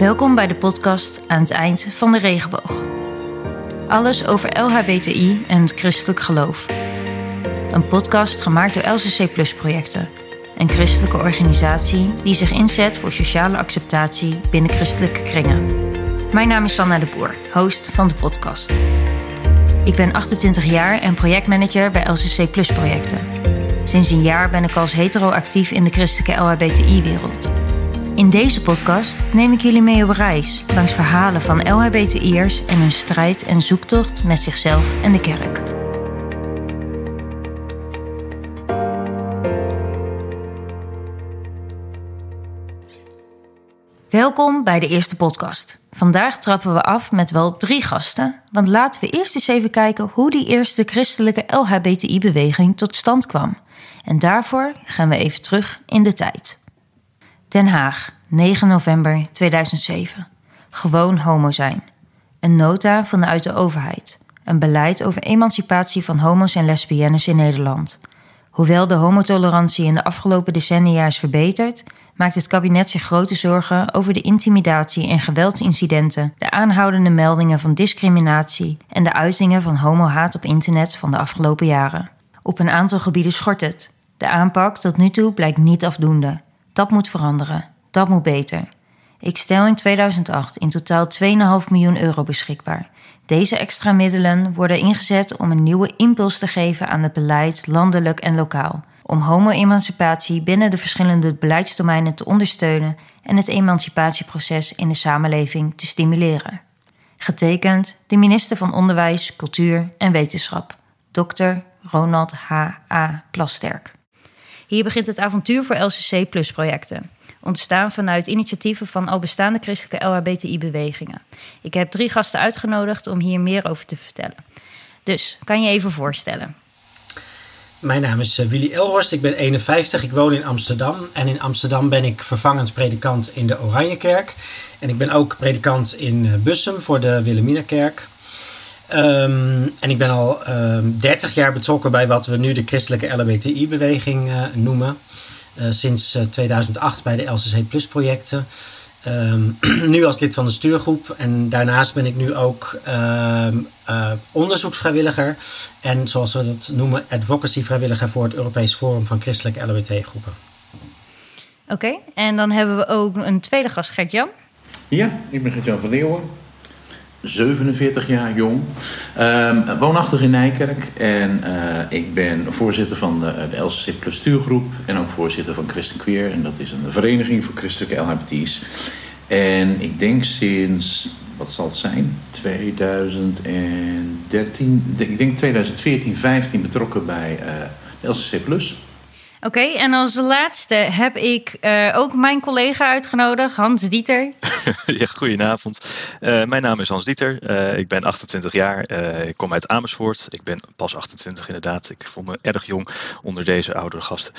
Welkom bij de podcast aan het eind van de regenboog. Alles over LHBTI en het christelijk geloof. Een podcast gemaakt door LCC Plus projecten, een christelijke organisatie die zich inzet voor sociale acceptatie binnen christelijke kringen. Mijn naam is Sanna de Boer, host van de podcast. Ik ben 28 jaar en projectmanager bij LCC Plus projecten. Sinds een jaar ben ik als hetero actief in de christelijke LHBTI-wereld. In deze podcast neem ik jullie mee op reis langs verhalen van LHBTI'ers en hun strijd en zoektocht met zichzelf en de kerk. Welkom bij de eerste podcast. Vandaag trappen we af met wel drie gasten, want laten we eerst eens even kijken hoe die eerste christelijke LHBTI-beweging tot stand kwam. En daarvoor gaan we even terug in de tijd. Den Haag, 9 november 2007. Gewoon homo zijn. Een nota vanuit de overheid. Een beleid over emancipatie van homo's en lesbiennes in Nederland. Hoewel de homotolerantie in de afgelopen decennia is verbeterd, maakt het kabinet zich grote zorgen over de intimidatie en geweldsincidenten, de aanhoudende meldingen van discriminatie en de uitingen van homohaat op internet van de afgelopen jaren. Op een aantal gebieden schort het. De aanpak tot nu toe blijkt niet afdoende. Dat moet veranderen. Dat moet beter. Ik stel in 2008 in totaal 2,5 miljoen euro beschikbaar. Deze extra middelen worden ingezet om een nieuwe impuls te geven aan het beleid, landelijk en lokaal. Om homo-emancipatie binnen de verschillende beleidsdomeinen te ondersteunen en het emancipatieproces in de samenleving te stimuleren. Getekend de minister van Onderwijs, Cultuur en Wetenschap, Dr. Ronald H. A. Plasterk. Hier begint het avontuur voor LCC Plus projecten. Ontstaan vanuit initiatieven van al bestaande christelijke LHBTI-bewegingen. Ik heb drie gasten uitgenodigd om hier meer over te vertellen. Dus, kan je even voorstellen? Mijn naam is eh, Willy Elhorst, ik ben 51, ik woon in Amsterdam. En in Amsterdam ben ik vervangend predikant in de Oranjekerk. En ik ben ook predikant in eh, Bussum voor de Wilhelminakerk. Um, en ik ben al um, ehm, 30 jaar betrokken bij wat we nu de christelijke LHBTI-beweging uh, noemen. Uh, sinds uh, 2008 bij de LCC Plus projecten. Um, nu als lid van de stuurgroep. En daarnaast ben ik nu ook onderzoeksvrijwilliger. En zoals we dat noemen, advocacy vrijwilliger voor het Europees Forum van Christelijke LHBT-groepen. Oké, okay, en dan hebben we ook een tweede gast, Gert-Jan. Ja, ik ben Gert-Jan van Leeuwen. 47 jaar jong. Um, woonachtig in Nijkerk. En uh, ik ben voorzitter van de, de LCC Plus stuurgroep. En ook voorzitter van Christen Queer. En dat is een vereniging voor christelijke LHBT's. En ik denk sinds, wat zal het zijn? 2013, ik denk 2014, 15 betrokken bij uh, de LCC Plus. Oké, en als laatste heb ik uh, ook mijn collega uitgenodigd, Hans Dieter. ja, goedenavond. Uh, mijn naam is Hans Dieter. Uh, ik ben 28 jaar. ik kom uit Amersfoort. Ik ben pas 28 inderdaad. Ik voel me erg jong onder deze oudere gasten.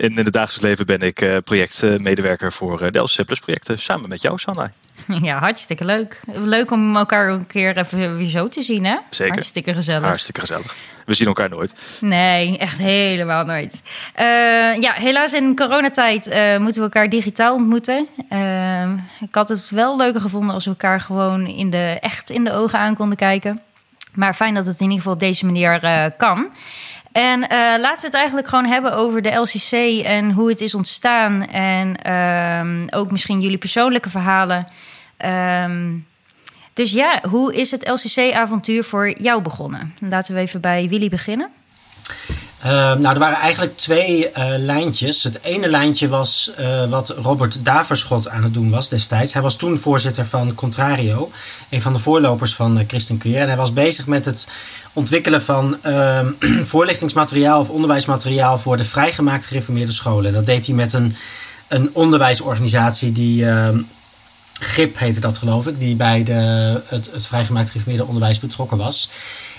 in, in het dagelijks leven ben ik projectmedewerker voor de LCC Plus projecten. Samen met jou, Sanna. Ja, hartstikke leuk. Leuk om elkaar een keer even weer zo te zien, hè? Zeker. Hartstikke gezellig. Hartstikke gezellig. We zien elkaar nooit. Nee, echt helemaal nooit. Uh, ja, helaas in coronatijd uh, moeten we elkaar digitaal ontmoeten. Uh, ik had het wel leuker gevonden als we elkaar gewoon in de, echt in de ogen aan konden kijken. Maar fijn dat het in ieder geval op deze manier kan. En laten we het eigenlijk gewoon hebben over de LCC en hoe het is ontstaan. En ehm, ook misschien jullie persoonlijke verhalen. Um, dus ja, hoe is het LCC-avontuur voor jou begonnen? Laten we even bij Willy beginnen. Uh, nou, er waren eigenlijk twee uh, lijntjes. Het ene lijntje was uh, wat Robert Daverschot aan het doen was destijds. Hij was toen voorzitter van Contrario, een van de voorlopers van Christen Queer. En hij was bezig met het ontwikkelen van ehm, voorlichtingsmateriaal of onderwijsmateriaal voor de vrijgemaakte gereformeerde scholen. Dat deed hij met een, een onderwijsorganisatie die ehm, GIP heette dat geloof ik, die bij de, het, het vrijgemaakt gereformeerde onderwijs betrokken was.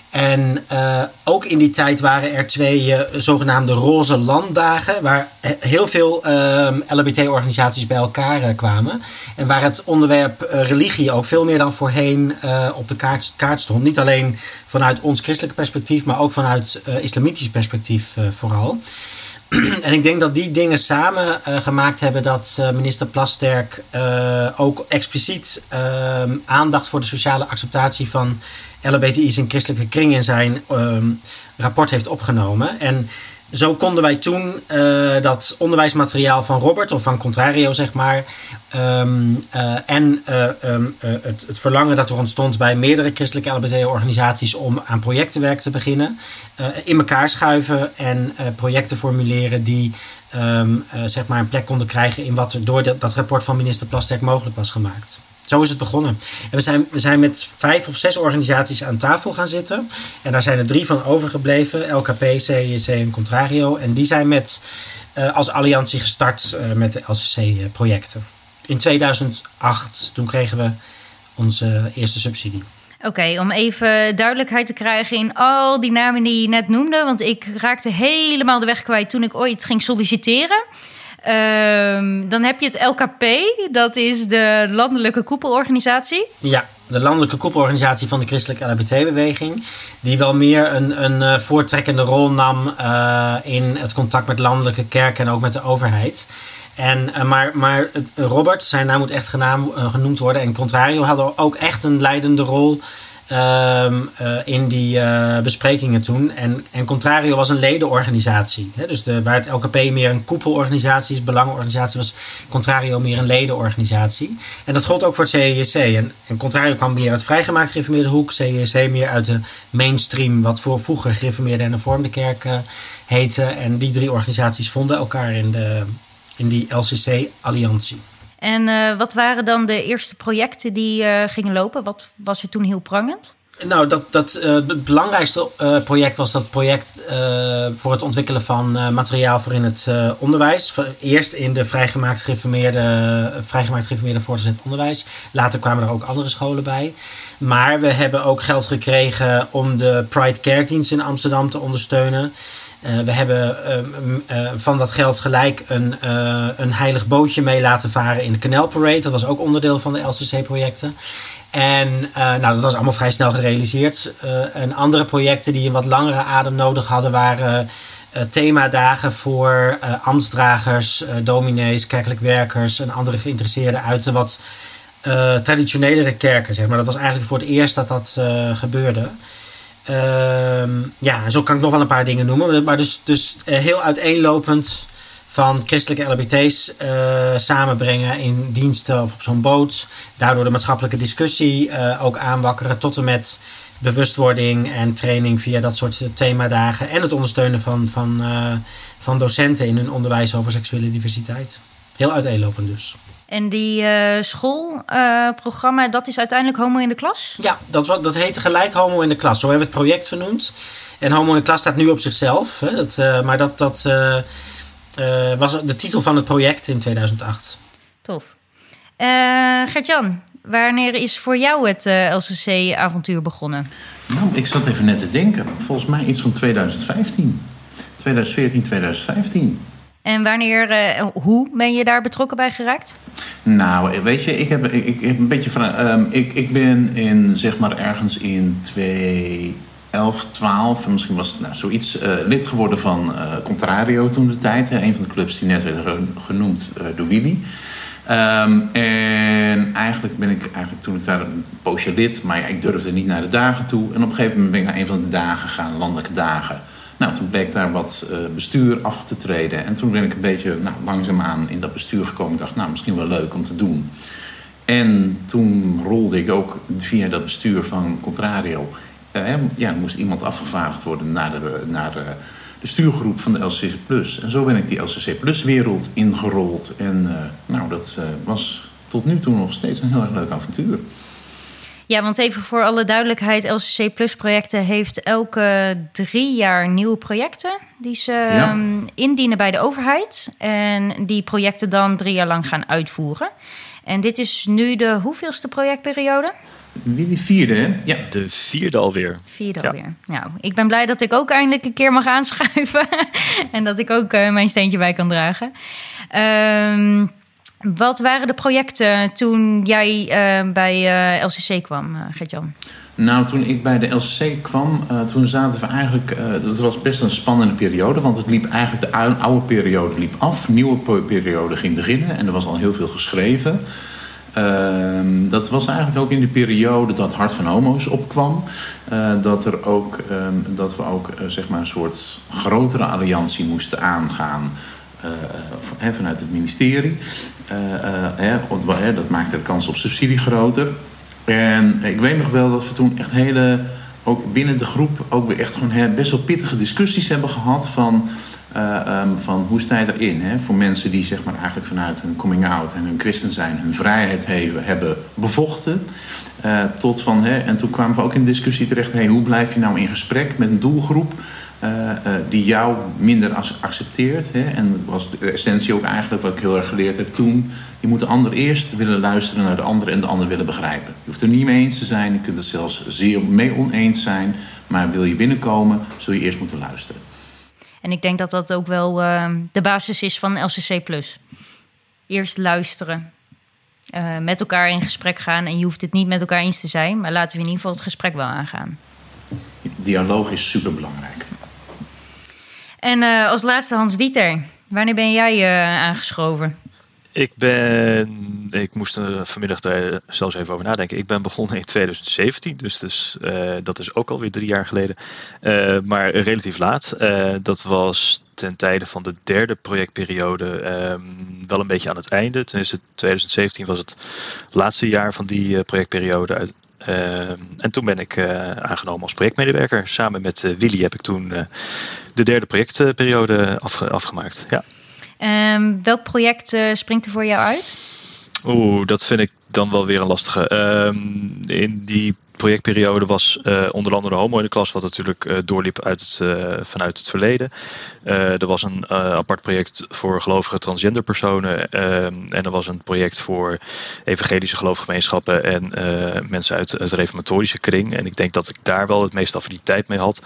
En uh, ook in die tijd waren er twee uh, zogenaamde roze landdagen, waar heel veel uh, ehm, LHBT-organisaties bij elkaar uh, kwamen. En waar het onderwerp religie ook veel meer dan voorheen op de kaart, kaart, stond. Niet alleen vanuit ons christelijke perspectief, maar ook vanuit islamitisch perspectief vooral. En ik denk dat die dingen samen gemaakt hebben dat minister Plasterk ook expliciet ehm, aandacht voor de sociale acceptatie van LHBTI's in christelijke kring in zijn ehm, rapport heeft opgenomen. En zo konden wij toen uh, dat onderwijsmateriaal van Robert, of van Contrario zeg maar, um, uh, en uh, um, het, het, verlangen dat er ontstond bij meerdere christelijke LBT-organisaties om aan projectenwerk te beginnen, in elkaar schuiven en projecten formuleren die um, zeg maar een plek konden krijgen in wat er door dat, dat rapport van minister Plasterk mogelijk was gemaakt. Zo is het begonnen. En we zijn, we zijn met vijf of zes organisaties aan tafel gaan zitten. En daar zijn er drie van overgebleven: LKP, CEC en Contrario. En die zijn met, uh, als alliantie gestart uh, met de LCC-projecten. In 2008, toen kregen we onze eerste subsidie. Oké, om even duidelijkheid te krijgen in al die namen die je net noemde. Want ik raakte helemaal de weg kwijt toen ik ooit ging solliciteren. Um, dan heb je het LKP, dat is de landelijke koepelorganisatie. Ja, de landelijke koepelorganisatie van de christelijke LGBT-beweging. Die wel meer een, een uh, voortrekkende rol nam uh, in het contact met landelijke kerken en ook met de overheid. En, uh, maar, maar Robert, zijn naam moet echt genoemd worden. En Contrario hadden ook echt een leidende rol Ehm, eh, in die uh, besprekingen toen. En, en Contrario was een ledenorganisatie. Hè? Dus de, waar het LKP meer een koepelorganisatie is, belangenorganisatie, was Contrario meer een ledenorganisatie. En dat gold ook voor het CEC. En, en Contrario kwam meer uit vrijgemaakt gereformeerde hoek, CEC meer uit de mainstream, wat voor vroeger gereformeerde en vormde kerk uh, heette. En die drie organisaties vonden elkaar in, de, in die LCC-alliantie. En uh, wat waren dan de eerste projecten die uh, gingen lopen? Wat was er toen heel prangend? Nou, dat, dat, uh, het belangrijkste project was dat project voor het ontwikkelen van materiaal voor in het onderwijs. Eerst in de vrijgemaakt gereformeerde, vrijgemaakt gereformeerde voortgezet onderwijs. Later kwamen er ook andere scholen bij. Maar we hebben ook geld gekregen om de Pride Kerkdienst in Amsterdam te ondersteunen. We hebben uh, van dat geld gelijk een, een heilig bootje mee laten varen in de Canal Parade. Dat was ook onderdeel van de LCC-projecten. En nou, dat was allemaal vrij snel gerealiseerd. en andere projecten die een wat langere adem nodig hadden waren themadagen voor ambtsdragers, dominees, kerkelijk werkers en andere geïnteresseerden uit de wat traditionelere kerken. Zeg maar. Dat was eigenlijk voor het eerst dat dat gebeurde. Ehm, ja, zo kan ik nog wel een paar dingen noemen. Maar dus, dus uh, heel uiteenlopend van christelijke LBT's eh, samenbrengen in diensten of op zo'n boot. Daardoor de maatschappelijke discussie uh, ook aanwakkeren tot en met bewustwording en training via dat soort themadagen. En het ondersteunen van, van, van docenten in hun onderwijs over seksuele diversiteit. Heel uiteenlopend dus. En die uh, schoolprogramma, uh, dat is uiteindelijk Homo in de Klas? Ja, dat, dat heette gelijk Homo in de Klas. Zo hebben we het project genoemd. En Homo in de Klas staat nu op zichzelf. Hè. Dat, uh, maar dat, dat was de titel van het project in 2008. Tof. Gert-Jan, wanneer is voor jou het LCC-avontuur begonnen? Nou, ik zat even net te denken. Volgens mij iets van 2015. 2014, 2015. En wanneer, uh, hoe ben je daar betrokken bij geraakt? Nou, weet je, ik heb, ik, ik heb een beetje van. Um, ik, ik ben in, zeg maar, ergens in 2011, 12, misschien was het nou, zoiets, uh, lid geworden van uh, Contrario toen de tijd. Een van de clubs die net werd genoemd door Willy. Um, en eigenlijk ben ik eigenlijk toen ik daar een poosje lid, maar ik durfde niet naar de dagen toe. En op een gegeven moment ben ik naar een van de dagen gegaan, landelijke dagen. Nou, toen bleek daar wat uh, bestuur af te treden. En toen ben ik een beetje nou, langzaamaan in dat bestuur gekomen. Ik dacht, nou, misschien wel leuk om te doen. En toen rolde ik ook via dat bestuur van Contrario. Uh, ja, moest iemand afgevaardigd worden naar de, naar de, de stuurgroep van de LCC Plus. En zo ben ik die LCC Plus wereld ingerold. En uh, nou, dat was tot nu toe nog steeds een heel erg leuk avontuur. Ja, want even voor alle duidelijkheid, LCC Plus projecten heeft elke drie jaar nieuwe projecten die ze ehm, indienen bij de overheid. En die projecten dan drie jaar lang gaan uitvoeren. En dit is nu de hoeveelste projectperiode? Wie die vierde, hè? Ja. De vierde alweer. Vierde ja. alweer. Nou, ik ben blij dat ik ook eindelijk een keer mag aanschuiven. en dat ik ook uh, mijn steentje bij kan dragen. Um, Wat waren de projecten toen jij bij LCC kwam, Gert-Jan? Nou, toen ik bij de LCC kwam, uh, toen zaten we eigenlijk... Uh, dat was best een spannende periode, want het liep eigenlijk... de oude periode liep af, nieuwe periode ging beginnen... en er was al heel veel geschreven. Uh, dat was eigenlijk ook in de periode dat Hart van Homo's opkwam. Uh, dat, er ook, um, dat we ook zeg maar een soort grotere alliantie moesten aangaan... vanuit het ministerie. dat maakte de kans op subsidie groter... En ik weet nog wel dat we toen echt hele, ook binnen de groep, ook echt gewoon best wel pittige discussies hebben gehad van, uh, um, van hoe sta je erin? Hè? Voor mensen die zeg maar eigenlijk vanuit hun coming out en hun christen zijn, hun vrijheid hebben, hebben bevochten. Uh, tot van, hè, en toen kwamen we ook in discussie terecht, hey, hoe blijf je nou in gesprek met een doelgroep die jou minder accepteert. Hè? En was de essentie ook eigenlijk wat ik heel erg geleerd heb toen. Je moet de ander eerst willen luisteren naar de ander en de ander willen begrijpen. Je hoeft er niet mee eens te zijn, je kunt het zelfs zeer mee oneens zijn. Maar wil je binnenkomen, zul je eerst moeten luisteren. En ik denk dat dat ook wel uh, de basis is van LCC. Eerst luisteren. Uh, met elkaar in gesprek gaan. En je hoeft het niet met elkaar eens te zijn, maar laten we in ieder geval het gesprek wel aangaan. Dialoog is superbelangrijk. En uh, als laatste Hans Dieter, wanneer ben jij uh, aangeschoven? Ik ben, ik moest er vanmiddag daar zelfs even over nadenken. Ik ben begonnen in 2017, dus, dus uh, dat is ook alweer drie jaar geleden. maar relatief laat. dat was ten tijde van de derde projectperiode um, wel een beetje aan het einde. Ten is 2017 was het laatste jaar van die projectperiode. Uit, uh, en toen ben ik uh, aangenomen als projectmedewerker. Samen met uh, Willy heb ik toen de derde projectperiode afge afgemaakt. Ja. Um, welk project springt er voor jou uit? Oeh, dat vind ik dan wel weer een lastige. Um, in die projectperiode was uh, onder andere Homo in de klas, wat natuurlijk uh, doorliep uit het, uh, vanuit het verleden. er was een apart project voor gelovige transgender personen. Ehm, en er was een project voor evangelische geloofgemeenschappen en mensen uit het reformatorische kring. En ik denk dat ik daar wel het meeste affiniteit mee had.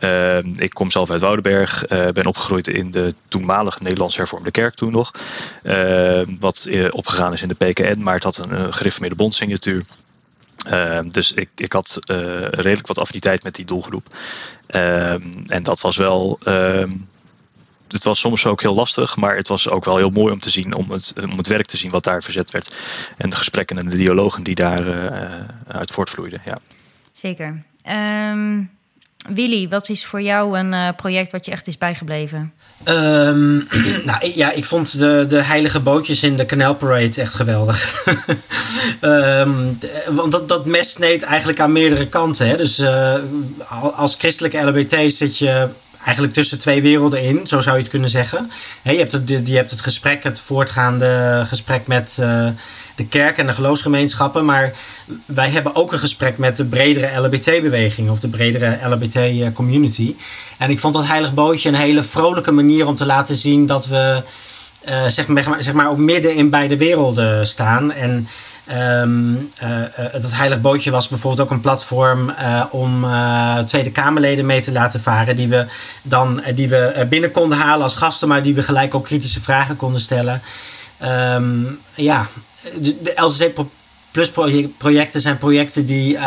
Uh, ik kom zelf uit Woudenberg, uh, ben opgegroeid in de toenmalige Nederlands hervormde kerk toen nog. Uh, wat opgegaan is in de PKN, maar het had een, een gereformeerde bondsignatuur. Ehm, dus ik, ik had uh, redelijk wat affiniteit met die doelgroep. Ehm, en dat was wel. het was soms ook heel lastig, maar het was ook wel heel mooi om te zien, om het, om het werk te zien wat daar verzet werd. En de gesprekken en de dialogen die daaruit uit voortvloeiden. Ja. Zeker. Um, Willy, wat is voor jou een uh, project wat je echt is bijgebleven? Um, nou ja, ik vond de, de heilige bootjes in de Canal Parade echt geweldig. um, want dat, dat mes sneed eigenlijk aan meerdere kanten. Hè? Dus uh, als christelijke LBT zit je eigenlijk tussen twee werelden in, zo zou je het kunnen zeggen. je, hebt het, je hebt het gesprek, het voortgaande gesprek met uh, de kerk en de geloofsgemeenschappen. Maar wij hebben ook een gesprek met de bredere LBT-beweging of de bredere LBT-community. En ik vond dat Heilig Bootje een hele vrolijke manier om te laten zien dat we. Uh, zeg, maar, zeg maar ook midden in beide werelden staan. En Um, uh, het Heilig Bootje was bijvoorbeeld ook een platform uh, om Tweede Kamerleden mee te laten varen. Die we dan die we binnen konden halen als gasten, maar die we gelijk ook kritische vragen konden stellen. Um, ja, de, de LCC Plus projecten zijn projecten die uh,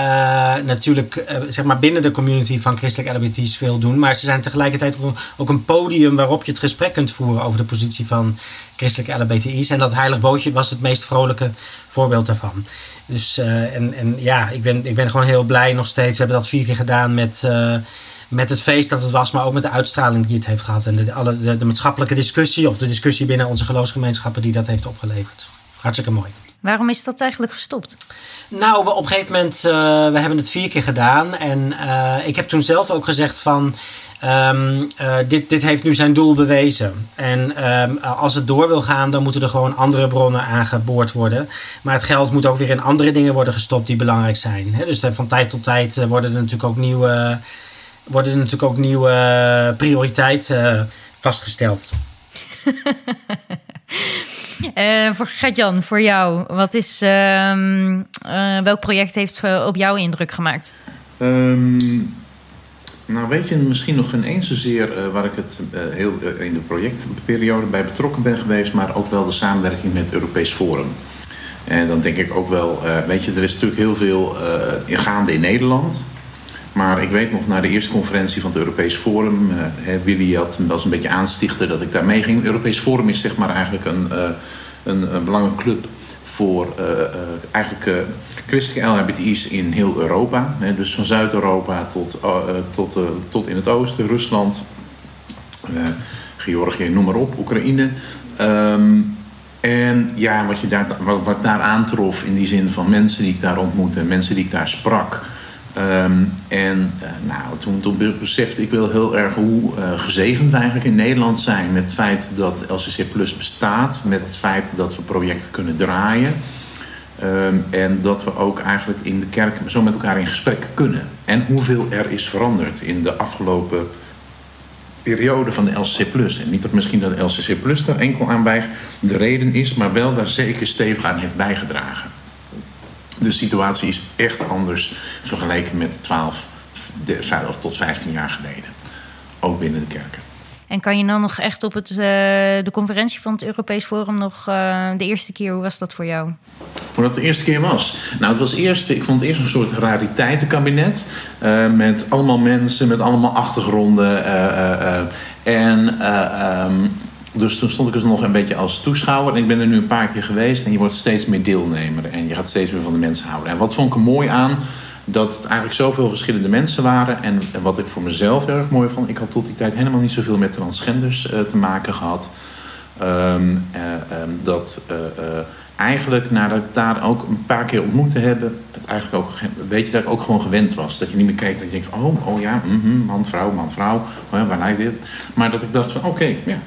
natuurlijk uh, zeg maar binnen de community van christelijke LBT's veel doen. Maar ze zijn tegelijkertijd ook een podium waarop je het gesprek kunt voeren over de positie van christelijke LBTI's. En dat Heilig Bootje was het meest vrolijke voorbeeld daarvan. Dus uh, en, en ja, ik ben, ik ben gewoon heel blij nog steeds. We hebben dat vier keer gedaan met met het feest dat het was, maar ook met de uitstraling die het heeft gehad. En de, alle, de maatschappelijke discussie of de discussie binnen onze geloofsgemeenschappen die dat heeft opgeleverd. Hartstikke mooi. Waarom is dat eigenlijk gestopt? Nou, op een gegeven moment, uh, we hebben het vier keer gedaan. En uh, ik heb toen zelf ook gezegd van, um, uh, dit, dit heeft nu zijn doel bewezen. En um, als het door wil gaan, dan moeten er gewoon andere bronnen aangeboord worden. Maar het geld moet ook weer in andere dingen worden gestopt die belangrijk zijn. Hè? Dus van tijd tot tijd worden er natuurlijk ook nieuwe, worden er natuurlijk ook nieuwe prioriteiten vastgesteld. Uh, voor Gert-Jan, voor jou. Wat is, uh, welk project heeft uh, op jou indruk gemaakt? Um, Nou, weet je misschien nog geen eens zozeer waar ik het heel in de projectperiode bij betrokken ben geweest, maar ook wel de samenwerking met Europees Forum. En dan denk ik ook wel, weet je, er is natuurlijk heel veel gaande in Nederland. Maar ik weet nog na de eerste conferentie van het Europees Forum, Willy had was een beetje aanstichten dat ik daar mee ging. Het Europees Forum is zeg maar eigenlijk een, een, een belangrijke club voor eigenlijk christelijke LHBTI's in heel Europa. Hè, dus van Zuid-Europa tot, uh, tot, uh, tot in het oosten, Rusland, uh, Georgië, noem maar op, Oekraïne. Um, en ja, wat, je daar, wat, wat daar aantrof in die zin van mensen die ik daar ontmoette, mensen die ik daar sprak. Um, en nou, toen, toen besefte ik wel heel erg hoe gezegend we eigenlijk in Nederland zijn met het feit dat LCC Plus bestaat, met het feit dat we projecten kunnen draaien. Um, en dat we ook eigenlijk in de kerk zo met elkaar in gesprek kunnen. En hoeveel er is veranderd in de afgelopen periode van de LCC Plus. En niet dat misschien dat LCC Plus daar enkel aan bij de reden is, maar wel daar zeker stevig aan heeft bijgedragen. De situatie is echt anders vergeleken met 12 tot 15 jaar geleden. Ook binnen de kerken. En kan je dan nog echt op het, uh, de conferentie van het Europees Forum nog uh, de eerste keer, hoe was dat voor jou? Hoe dat de eerste keer was? Nou, het was eerst, ik vond het eerst een soort rariteitenkabinet. Uh, met allemaal mensen, met allemaal achtergronden. en um, dus toen stond ik dus nog een beetje als toeschouwer. En ik ben er nu een paar keer geweest. En je wordt steeds meer deelnemer. En je gaat steeds meer van de mensen houden. En wat vond ik er mooi aan? dat het eigenlijk zoveel verschillende mensen waren. En, wat ik voor mezelf erg mooi vond, ik had tot die tijd helemaal niet zoveel met transgenders uh, te maken gehad. Um, uh, um, dat uh, eigenlijk nadat ik daar ook een paar keer ontmoet te hebben, het eigenlijk ook, weet je, dat ik ook gewoon gewend was. Dat je niet meer kijkt dat je denkt, oh, oh ja, -hmm, man, vrouw, man, vrouw, waar lijkt dit? Maar dat ik dacht van, oké, ja,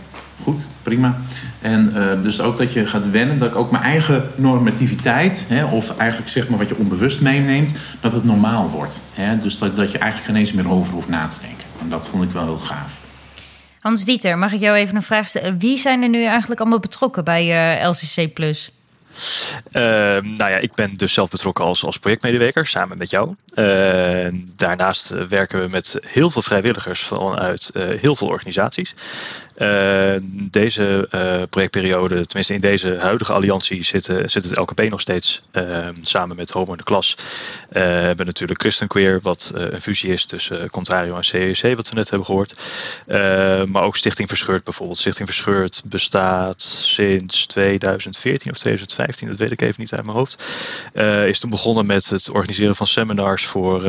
goed, prima. En uh, dus ook dat je gaat wennen, dat ik ook mijn eigen normativiteit, hè, of eigenlijk zeg maar wat je onbewust meeneemt, dat het normaal wordt. Hè? Dus dat, dat je eigenlijk geen eens meer over hoeft na te denken. En dat vond ik wel heel gaaf. Hans Dieter, mag ik jou even een vraag stellen? Wie zijn er nu eigenlijk allemaal betrokken bij uh, LCC Plus? Uh, nou ja, ik ben dus zelf betrokken als, als projectmedewerker samen met jou. Uh, daarnaast werken we met heel veel vrijwilligers vanuit uh, heel veel organisaties. Uh, deze uh, projectperiode, tenminste in deze huidige alliantie, zit, zit het LKP nog steeds uh, samen met Homo in de Klas. we hebben natuurlijk Christen Queer, wat een fusie is tussen Contrario en CEC, wat we net hebben gehoord. maar ook Stichting Verscheurd bijvoorbeeld. Stichting Verscheurd bestaat sinds 2014 of 2015, dat weet ik even niet uit mijn hoofd. is toen begonnen met het organiseren van seminars voor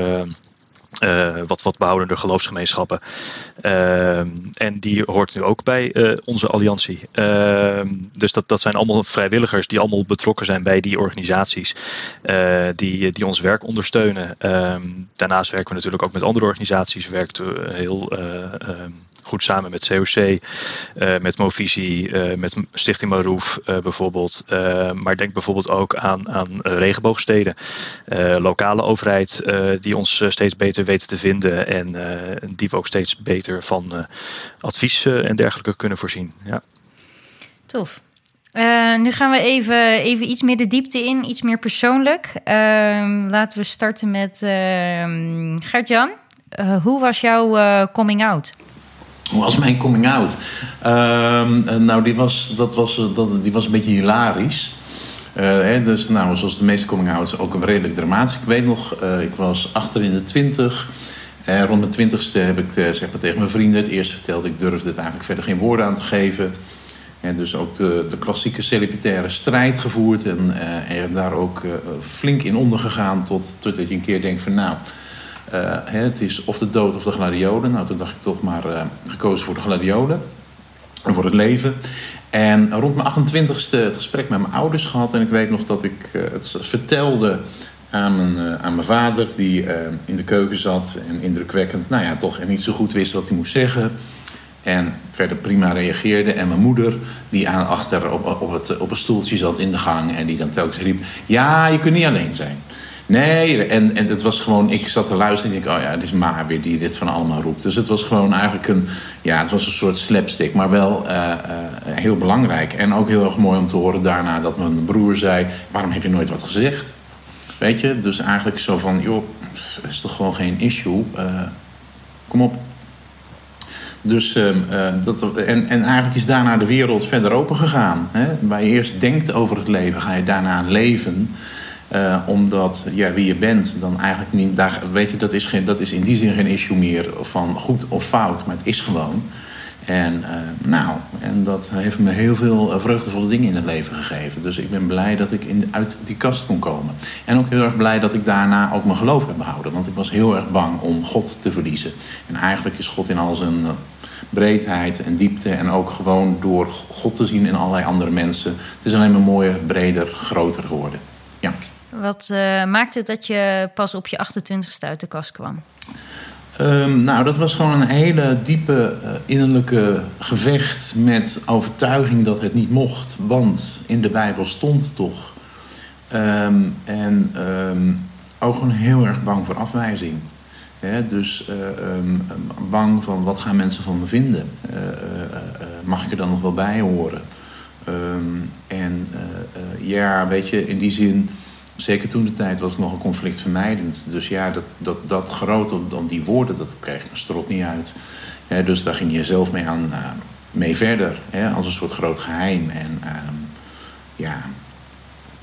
uh, wat, wat behoudende geloofsgemeenschappen. Uh, en die hoort nu ook bij uh, onze alliantie. Ehm, dus dat, dat zijn allemaal vrijwilligers die allemaal betrokken zijn bij die organisaties. Eh, die, die ons werk ondersteunen. Ehm, daarnaast werken we natuurlijk ook met andere organisaties. Werken heel goed samen met COC, met Movisie, met Stichting Maroef bijvoorbeeld. maar denk bijvoorbeeld ook aan, aan regenboogsteden. lokale overheid die ons steeds beter weten te vinden en uh, die we ook steeds beter van uh, advies uh, en dergelijke kunnen voorzien. Ja. Tof. nu gaan we even, even iets meer de diepte in, iets meer persoonlijk. Ehm, laten we starten met ehm, Gert-Jan. hoe was jouw coming out? Hoe was mijn coming out? Ehm, nou, die was, dat was, dat, die was een beetje hilarisch. Uh, hè, dus nou, zoals de meeste coming-outs ook een redelijk dramatisch. Ik weet nog, ik was achter in de twintig. Uh, rond mijn twintigste heb ik zeg maar tegen mijn vrienden het eerst verteld. Ik durfde het eigenlijk verder geen woorden aan te geven. En dus ook de, de klassieke celibataire strijd gevoerd. En, en daar ook flink in ondergegaan. Tot, totdat je een keer denkt van nou... Hè, het is of de dood of de gladiolen. Nou, toen dacht ik toch maar gekozen voor de gladiolen. En voor het leven. En rond mijn 28ste het gesprek met mijn ouders gehad. En ik weet nog dat ik uh, het vertelde aan mijn, aan mijn vader, die in de keuken zat en indrukwekkend, nou ja, toch niet zo goed wist wat hij moest zeggen. En verder prima reageerde. En mijn moeder, die aan achter op, op, het, op een stoeltje zat in de gang en die dan telkens riep: Ja, je kunt niet alleen zijn. Nee, en, en het was gewoon, ik zat te luisteren en ik denk, oh ja, het is Ma weer die dit van allemaal roept. Dus het was gewoon eigenlijk een, ja, het was een soort slapstick, maar wel uh, uh, heel belangrijk. En ook heel erg mooi om te horen daarna dat mijn broer zei, waarom heb je nooit wat gezegd? Weet je, dus eigenlijk zo van, joh, is toch gewoon geen issue. Uh, kom op. Dus, ehm, dat, en, en eigenlijk is daarna de wereld verder open gegaan. Hè? Waar je eerst denkt over het leven, ga je daarna leven. Uh, omdat ja, wie je bent, dan eigenlijk niet. Daar, weet je, dat is, geen, dat is in die zin geen issue meer van goed of fout, maar het is gewoon. En, uh, nou, en dat heeft me heel veel eh, vreugdevolle dingen in het leven gegeven. Dus ik ben blij dat ik in, uit die kast kon komen. En ook heel erg blij dat ik daarna ook mijn geloof heb behouden. Want ik was heel erg bang om God te verliezen. En eigenlijk is God in al zijn breedheid en diepte. En ook gewoon door God te zien in allerlei andere mensen. Het is alleen maar mooier, breder, groter geworden. Ja. Wat uh, maakte het dat je pas op je 28ste uit de kast kwam? Um, nou, dat was gewoon een hele diepe uh, innerlijke gevecht met overtuiging dat het niet mocht. Want in de Bijbel stond toch. Um, en um, ook gewoon heel erg bang voor afwijzing. Dus uh, bang van wat gaan mensen van me vinden? Mag ik er dan nog wel bij horen? en ja, weet je, in die zin zeker toen de tijd was het nog een conflict vermijdend. Dus ja, dat, dat, dat grote, dan die woorden, dat kreeg een strot niet uit. dus daar ging je zelf mee, aan, uh, mee verder, als een soort groot geheim. En uh, ja.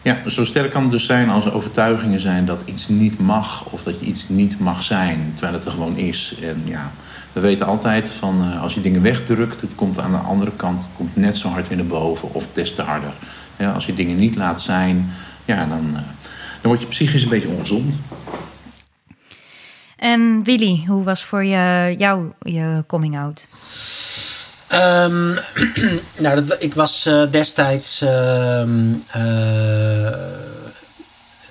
ja, zo sterk kan het dus zijn als er overtuigingen zijn dat iets niet mag of dat je iets niet mag zijn, terwijl het er gewoon is. En ja, we weten altijd van uh, als je dingen wegdrukt, het komt aan de andere kant komt net zo hard weer naar boven of des te harder. als je dingen niet laat zijn, ja, dan dan word je psychisch een beetje ongezond. En Willy, hoe was voor je, jou je coming out? Um, nou, dat, ik was uh, destijds uh, uh,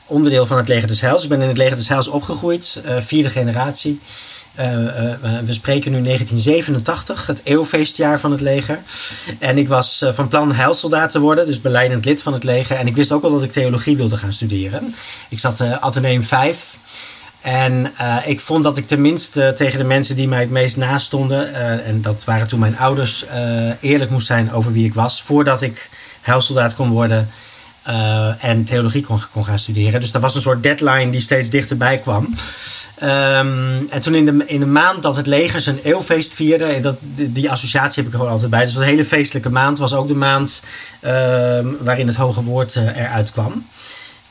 onderdeel van het Leger des Heils. Ik ben in het Leger des Heils opgegroeid, eh, vierde generatie. Uh, uh, we spreken nu 1987, het eeuwfeestjaar van het leger. En ik was van plan heilsoldaat te worden, dus beleidend lid van het leger. En ik wist ook al dat ik theologie wilde gaan studeren. Ik zat uh, Atheneum 5. En ik vond dat ik tenminste tegen de mensen die mij het meest nastonden, en dat waren toen mijn ouders, eerlijk moest zijn over wie ik was. Voordat ik heilsoldaat kon worden, uh, en theologie kon, kon, gaan studeren. Dus dat was een soort deadline die steeds dichterbij kwam. Um, en toen in de, in de maand dat het leger zijn eeuwfeest vierde, dat, die, associatie heb ik gewoon altijd bij. Dus een hele feestelijke maand was ook de maand uh, waarin het Hoge Woord uh, eruit kwam.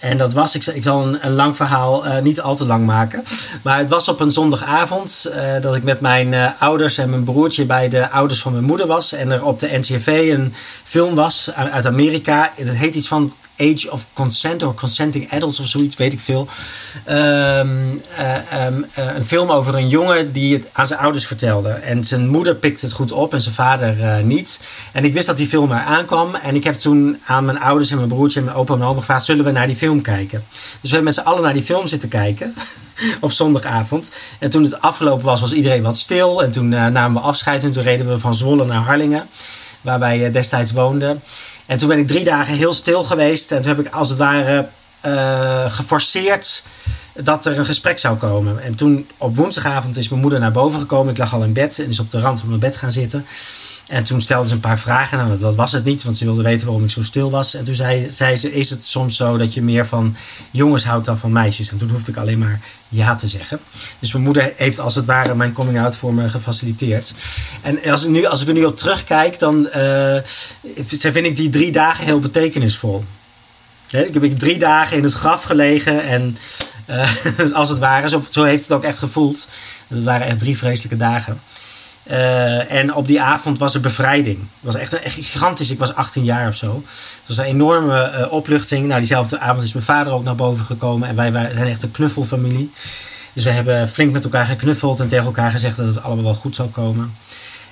En dat was, ik, ik zal een, lang verhaal uh, niet al te lang maken. Maar het was op een zondagavond uh, dat ik met mijn uh, ouders en mijn broertje bij de ouders van mijn moeder was. En er op de NCV een film was uit Amerika. Het heet iets van Age of Consent of Consenting Adults of zoiets, weet ik veel. Um, uh, um, uh, een film over een jongen die het aan zijn ouders vertelde. En zijn moeder pikte het goed op en zijn vader uh, niet. En ik wist dat die film er aankwam. En ik heb toen aan mijn ouders en mijn broertje en mijn opa en oma gevraagd: zullen we naar die film kijken? Dus we hebben met z'n allen naar die film zitten kijken. op zondagavond. En toen het afgelopen was, was iedereen wat stil. En toen namen we afscheid en toen reden we van Zwolle naar Harlingen. Waar wij destijds woonden. En toen ben ik drie dagen heel stil geweest. En toen heb ik als het ware geforceerd dat er een gesprek zou komen. En toen op woensdagavond is mijn moeder naar boven gekomen. Ik lag al in bed en is op de rand van mijn bed gaan zitten. En toen stelde ze een paar vragen. Nou, dat was het niet, want ze wilde weten waarom ik zo stil was. En toen zei, zei ze: Is het soms zo dat je meer van jongens houdt dan van meisjes? En toen hoefde ik alleen maar ja te zeggen. Dus mijn moeder heeft als het ware mijn coming out voor me gefaciliteerd. En als ik, nu, als ik er nu op terugkijk, dan uh, vind ik die drie dagen heel betekenisvol. Ik heb drie dagen in het graf gelegen en uh, als het ware, zo, zo heeft het ook echt gevoeld. Het waren echt drie vreselijke dagen. Uh, en op die avond was er bevrijding. Het was echt, echt gigantisch. Ik was 18 jaar of zo. Het was een enorme uh, opluchting. Nou, diezelfde avond is mijn vader ook naar boven gekomen. En wij, wij zijn echt een knuffelfamilie. Dus we hebben flink met elkaar geknuffeld en tegen elkaar gezegd dat het allemaal wel goed zou komen.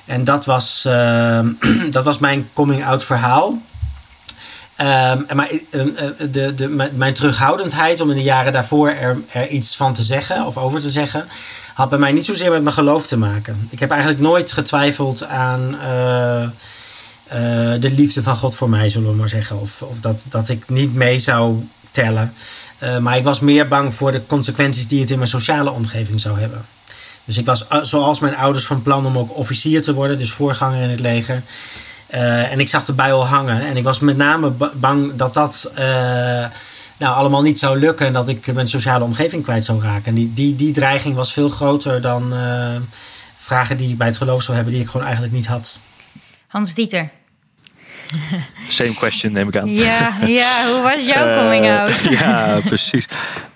En dat was, dat was mijn coming-out verhaal. Um, maar de, de, mijn terughoudendheid om in de jaren daarvoor er, iets van te zeggen of over te zeggen, had bij mij niet zozeer met mijn geloof te maken. Ik heb eigenlijk nooit getwijfeld aan uh, de liefde van God voor mij, zullen we maar zeggen. Of, of dat, dat ik niet mee zou tellen. Maar ik was meer bang voor de consequenties die het in mijn sociale omgeving zou hebben. Dus ik was, zoals mijn ouders, van plan om ook officier te worden, dus voorganger in het leger. Uh, en ik zag de bijl hangen. En ik was met name bang dat dat uh, nou, allemaal niet zou lukken. En dat ik mijn sociale omgeving kwijt zou raken. En die, die, die dreiging was veel groter dan, uh, vragen die ik bij het geloof zou hebben, die ik gewoon eigenlijk niet had. Hans Dieter. Same question, neem ik aan. Ja, ja hoe was jouw coming Eh, out? ja, precies.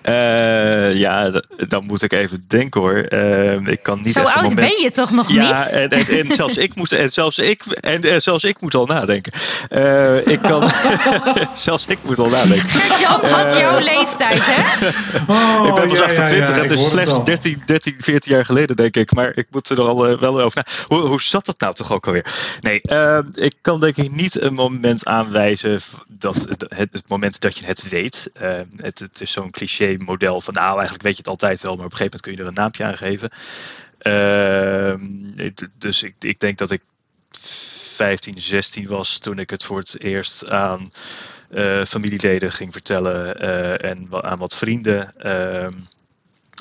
Eh, ja, dan moet ik even denken hoor. Eh, ik kan niet Zo oud moment... ben je toch nog Ja, niet? en, en, en zelfs ik moet, en zelfs ik, en, en zelfs ik moet al nadenken. Eh, ik kan, zelfs ik moet al nadenken. Gert-Jan had jouw leeftijd, hè? Oh, ik ben pas ja, ja, 28, ja, het is slechts al. 13, 13, 14 jaar geleden, denk ik. Maar ik moet er al eh, wel over na. Hoe, hoe zat dat nou toch ook alweer? Nee, eh, ik kan denk ik niet een moment aanwijzen dat het, het, moment dat je het weet. Eh, het, het is zo'n cliché model van nou, eigenlijk weet je het altijd wel, maar op een gegeven moment kun je er een naampje aan geven. Ehm, het- dus ik, ik denk dat ik 15, 16 was toen ik het voor het eerst aan eh, familieleden ging vertellen eh, en aan wat vrienden.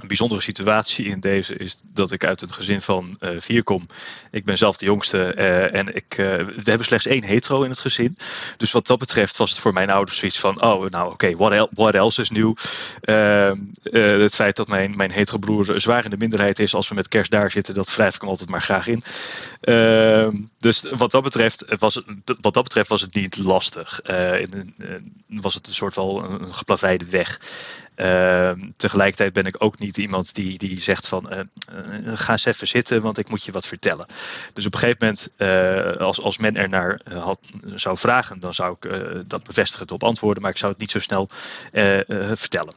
Een bijzondere situatie in deze is dat ik uit het gezin van eh, vier kom. Ik ben zelf de jongste eh, en ik, eh, we hebben slechts één hetero in het gezin. Dus wat dat betreft was het voor mijn ouders zoiets van: oh, nou oké, what, el- what else is nieuw? Ehm, eh, het feit dat mijn, mijn hetero broer zwaar in de minderheid is als we met kerst daar zitten, dat wrijf ik hem altijd maar graag in. Ehm, dus wat dat, betreft was het, wat dat betreft was het niet lastig. Was het een soort van een, een geplaveide weg. Ehm, tegelijkertijd ben ik ook niet iemand die, die zegt van eh, eh, ga eens even zitten, want ik moet je wat vertellen. Dus op een gegeven moment, eh, als, als men er naar had, zou vragen, dan zou ik dat bevestigen op antwoorden, maar ik zou het niet zo snel vertellen.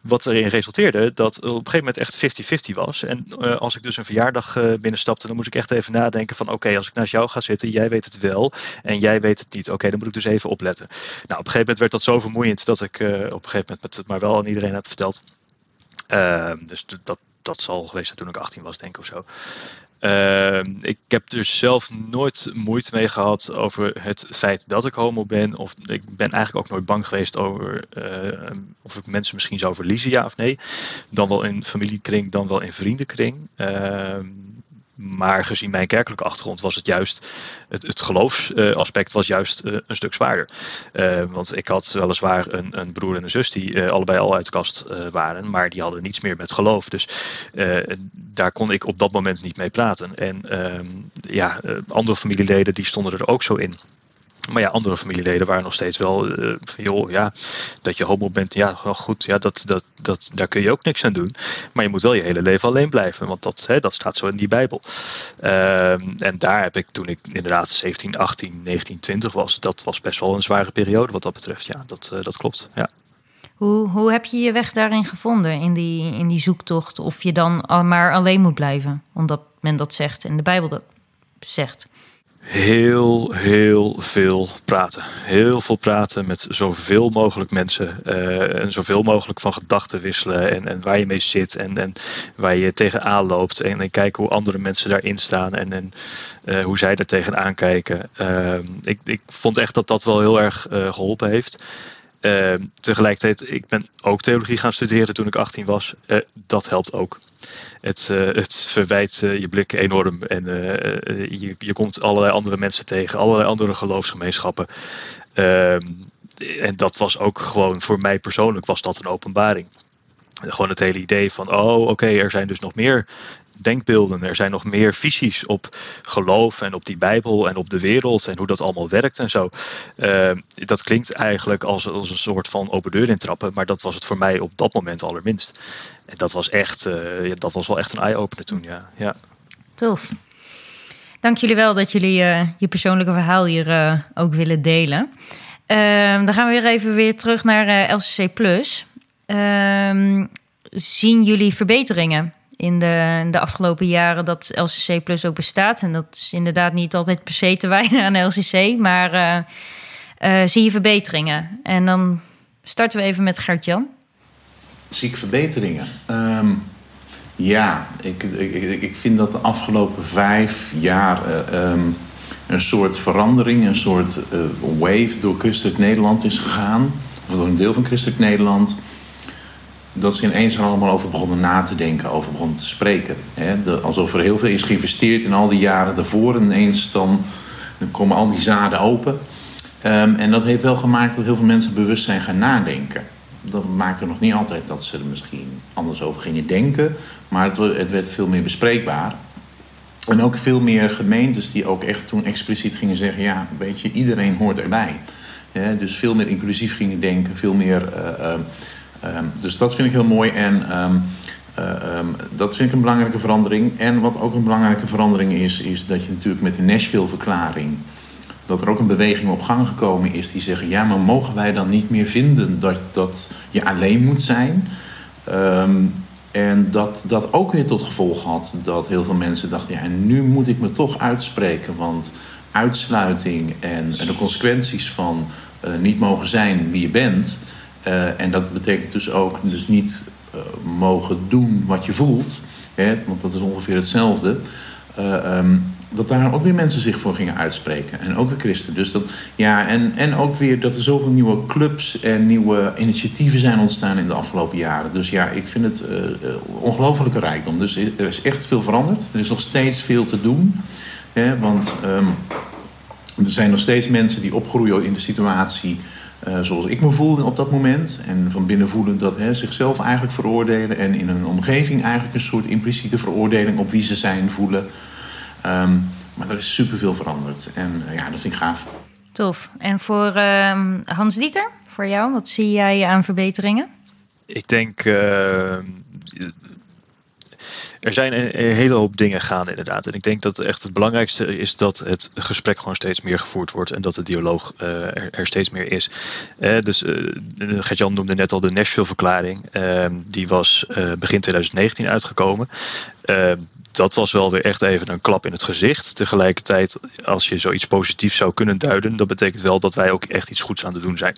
Wat erin resulteerde dat op een gegeven moment echt 50-50 was. En eh, als ik dus een verjaardag eh, binnenstapte, dan moest ik echt even nadenken van oké, als ik naast jou ga zitten, jij weet het wel en jij weet het niet. Oké, dan moet ik dus even opletten. Nou, op een gegeven moment werd dat zo vermoeiend dat ik eh, op een gegeven moment met het maar wel aan iedereen heb verteld. Ehm, dus dat, dat zal geweest zijn toen ik 18 was, denk ik of zo. Ehm, ik heb dus zelf nooit moeite mee gehad over het feit dat ik homo ben. Of ik ben eigenlijk ook nooit bang geweest over eh, of ik mensen misschien zou verliezen, ja of nee. Dan wel in familiekring, dan wel in vriendenkring. Ehm, maar gezien mijn kerkelijke achtergrond was het juist, het, geloofsaspect was juist eh, een stuk zwaarder. Eh, want ik had weliswaar een, een broer en een zus die eh, allebei al uit de kast waren, maar die hadden niets meer met geloof. Dus daar kon ik op dat moment niet mee praten. En ehm, ja, andere familieleden die stonden er ook zo in. Maar ja, andere familieleden waren nog steeds wel eh, van joh, ja, dat je homo bent, ja, wel goed, ja, dat, dat, dat, daar kun je ook niks aan doen. Maar je moet wel je hele leven alleen blijven, want dat, hè, dat staat zo in die Bijbel. Ehm, en daar heb ik toen ik inderdaad 17, 18, 19, 20 was, dat was best wel een zware periode wat dat betreft. Ja, dat, eh, dat klopt. Ja. Hoe, hoe heb je je weg daarin gevonden, in die, in die zoektocht? Of je dan maar alleen moet blijven, omdat men dat zegt en de Bijbel dat zegt? Heel, heel veel praten. Heel veel praten met zoveel mogelijk mensen. eh, en zoveel mogelijk van gedachten wisselen. En, en waar je mee zit. En, en waar je tegenaan loopt. En, en kijken hoe andere mensen daarin staan. En, en eh, hoe zij er tegenaan kijken. Ehm, ik, ik vond echt dat dat wel heel erg eh, geholpen heeft. Uh, tegelijkertijd, ik ben ook theologie gaan studeren toen ik 18 was. Dat helpt ook. Het, uh, het verwijt je blik enorm en eh, je, je komt allerlei andere mensen tegen, allerlei andere geloofsgemeenschappen. Ehm, en dat was ook gewoon voor mij persoonlijk was dat een openbaring. Gewoon het hele idee van, oh oké, er zijn dus nog meer denkbeelden. Er zijn nog meer visies op geloof en op die Bijbel en op de wereld en hoe dat allemaal werkt en zo. Uh, dat klinkt eigenlijk als, als, een soort van open deur intrappen, maar dat was het voor mij op dat moment allerminst. En dat was echt, ja, dat was wel echt een eye-opener toen, ja. ja. Tof. Dank jullie wel dat jullie uh, je persoonlijke verhaal hier uh, ook willen delen. Ehm, dan gaan we weer even weer terug naar LCC Plus. Ehm, zien jullie verbeteringen in de, de afgelopen jaren dat LCC Plus ook bestaat. En dat is inderdaad niet altijd per se te wijden aan LCC, maar uh, uh, zie je verbeteringen. En dan starten we even met Gert-Jan. Zie ik verbeteringen? Um, ja, ik, ik, ik vind dat de afgelopen vijf jaar uh, um, een soort verandering, een soort wave door Christelijk Nederland is gegaan. Of door een deel van Christelijk Nederland dat ze ineens er allemaal over begonnen na te denken, over begonnen te spreken. Alsof er heel veel is geïnvesteerd in al die jaren daarvoor. En ineens dan, dan komen al die zaden open. Um, en dat heeft wel gemaakt dat heel veel mensen bewust zijn gaan nadenken. Dat maakte nog niet altijd dat ze er misschien anders over gingen denken. Maar het, het werd veel meer bespreekbaar. En ook veel meer gemeentes die ook echt toen expliciet gingen zeggen: ja, weet je, iedereen hoort erbij. dus veel meer inclusief gingen denken, veel meer. Uh, dus dat vind ik heel mooi. En um, dat vind ik een belangrijke verandering. En wat ook een belangrijke verandering is, is dat je natuurlijk met de Nashville-verklaring. dat er ook een beweging op gang gekomen is die zeggen: ja, maar mogen wij dan niet meer vinden dat, dat je alleen moet zijn? En dat dat ook weer tot gevolg had dat heel veel mensen dachten: ja, en nu moet ik me toch uitspreken. Want uitsluiting en, de consequenties van uh, niet mogen zijn wie je bent. Uh, en dat betekent dus ook dus niet uh, mogen doen wat je voelt. Hè, want dat is ongeveer hetzelfde. Um, dat daar ook weer mensen zich voor gingen uitspreken. En ook weer christen. Dus dat, ja, en, en ook weer dat er zoveel nieuwe clubs en nieuwe initiatieven zijn ontstaan in de afgelopen jaren. Dus ja, ik vind het ongelofelijke rijkdom. Dus er is echt veel veranderd. Er is nog steeds veel te doen. Hè, want um, er zijn nog steeds mensen die opgroeien in de situatie. Uh, zoals ik me voelde op dat moment. En van binnen voelen dat hè, zichzelf eigenlijk veroordelen. En in hun omgeving eigenlijk een soort impliciete veroordeling op wie ze zijn voelen. Um, maar er is superveel veranderd. En uh, ja, dat vind ik gaaf. Tof. En voor uh, Hans Dieter, voor jou, wat zie jij aan verbeteringen? Ik denk uh, er zijn een, hele hoop dingen gaande inderdaad. En ik denk dat echt het belangrijkste is dat het gesprek gewoon steeds meer gevoerd wordt en dat de dialoog uh, er, steeds meer is. Uh, dus uh, Gert-Jan noemde net al de Nashville-verklaring. Ehm, die was begin 2019 uitgekomen. Ehm, dat was wel weer echt even een klap in het gezicht. Tegelijkertijd, als je zoiets positiefs zou kunnen duiden, dat betekent wel dat wij ook echt iets goeds aan het doen zijn.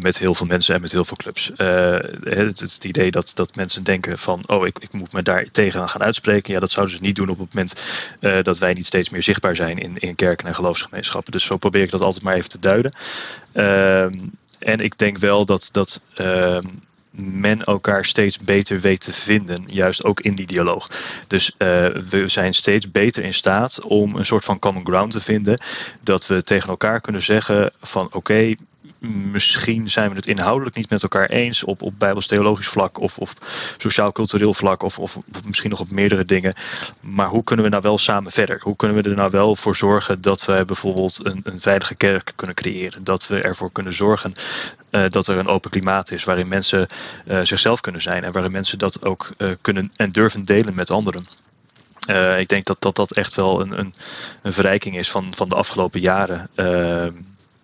Met heel veel mensen en met heel veel clubs. Uh, het, het, idee dat, dat mensen denken van, oh, ik, ik moet me daar tegen gaan uitspreken. Ja, dat zouden ze niet doen op het moment uh, dat wij niet steeds meer zichtbaar zijn in, in kerken en geloofsgemeenschappen. Dus zo probeer ik dat altijd maar even te duiden. Ehm, en ik denk wel dat, dat ehm, men elkaar steeds beter weet te vinden, juist ook in die dialoog. Dus uh, we zijn steeds beter in staat om een soort van common ground te vinden, dat we tegen elkaar kunnen zeggen van oké, misschien zijn we het inhoudelijk niet met elkaar eens op, op bijbels-theologisch vlak of, of sociaal-cultureel vlak of, of, misschien nog op meerdere dingen. Maar hoe kunnen we nou wel samen verder? Hoe kunnen we er nou wel voor zorgen dat we bijvoorbeeld een, een veilige kerk kunnen creëren? Dat we ervoor kunnen zorgen uh, dat er een open klimaat is waarin mensen uh, zichzelf kunnen zijn en waarin mensen dat ook uh, kunnen en durven delen met anderen. Ik denk dat, dat dat echt wel een, een, een verrijking is van, van de afgelopen jaren.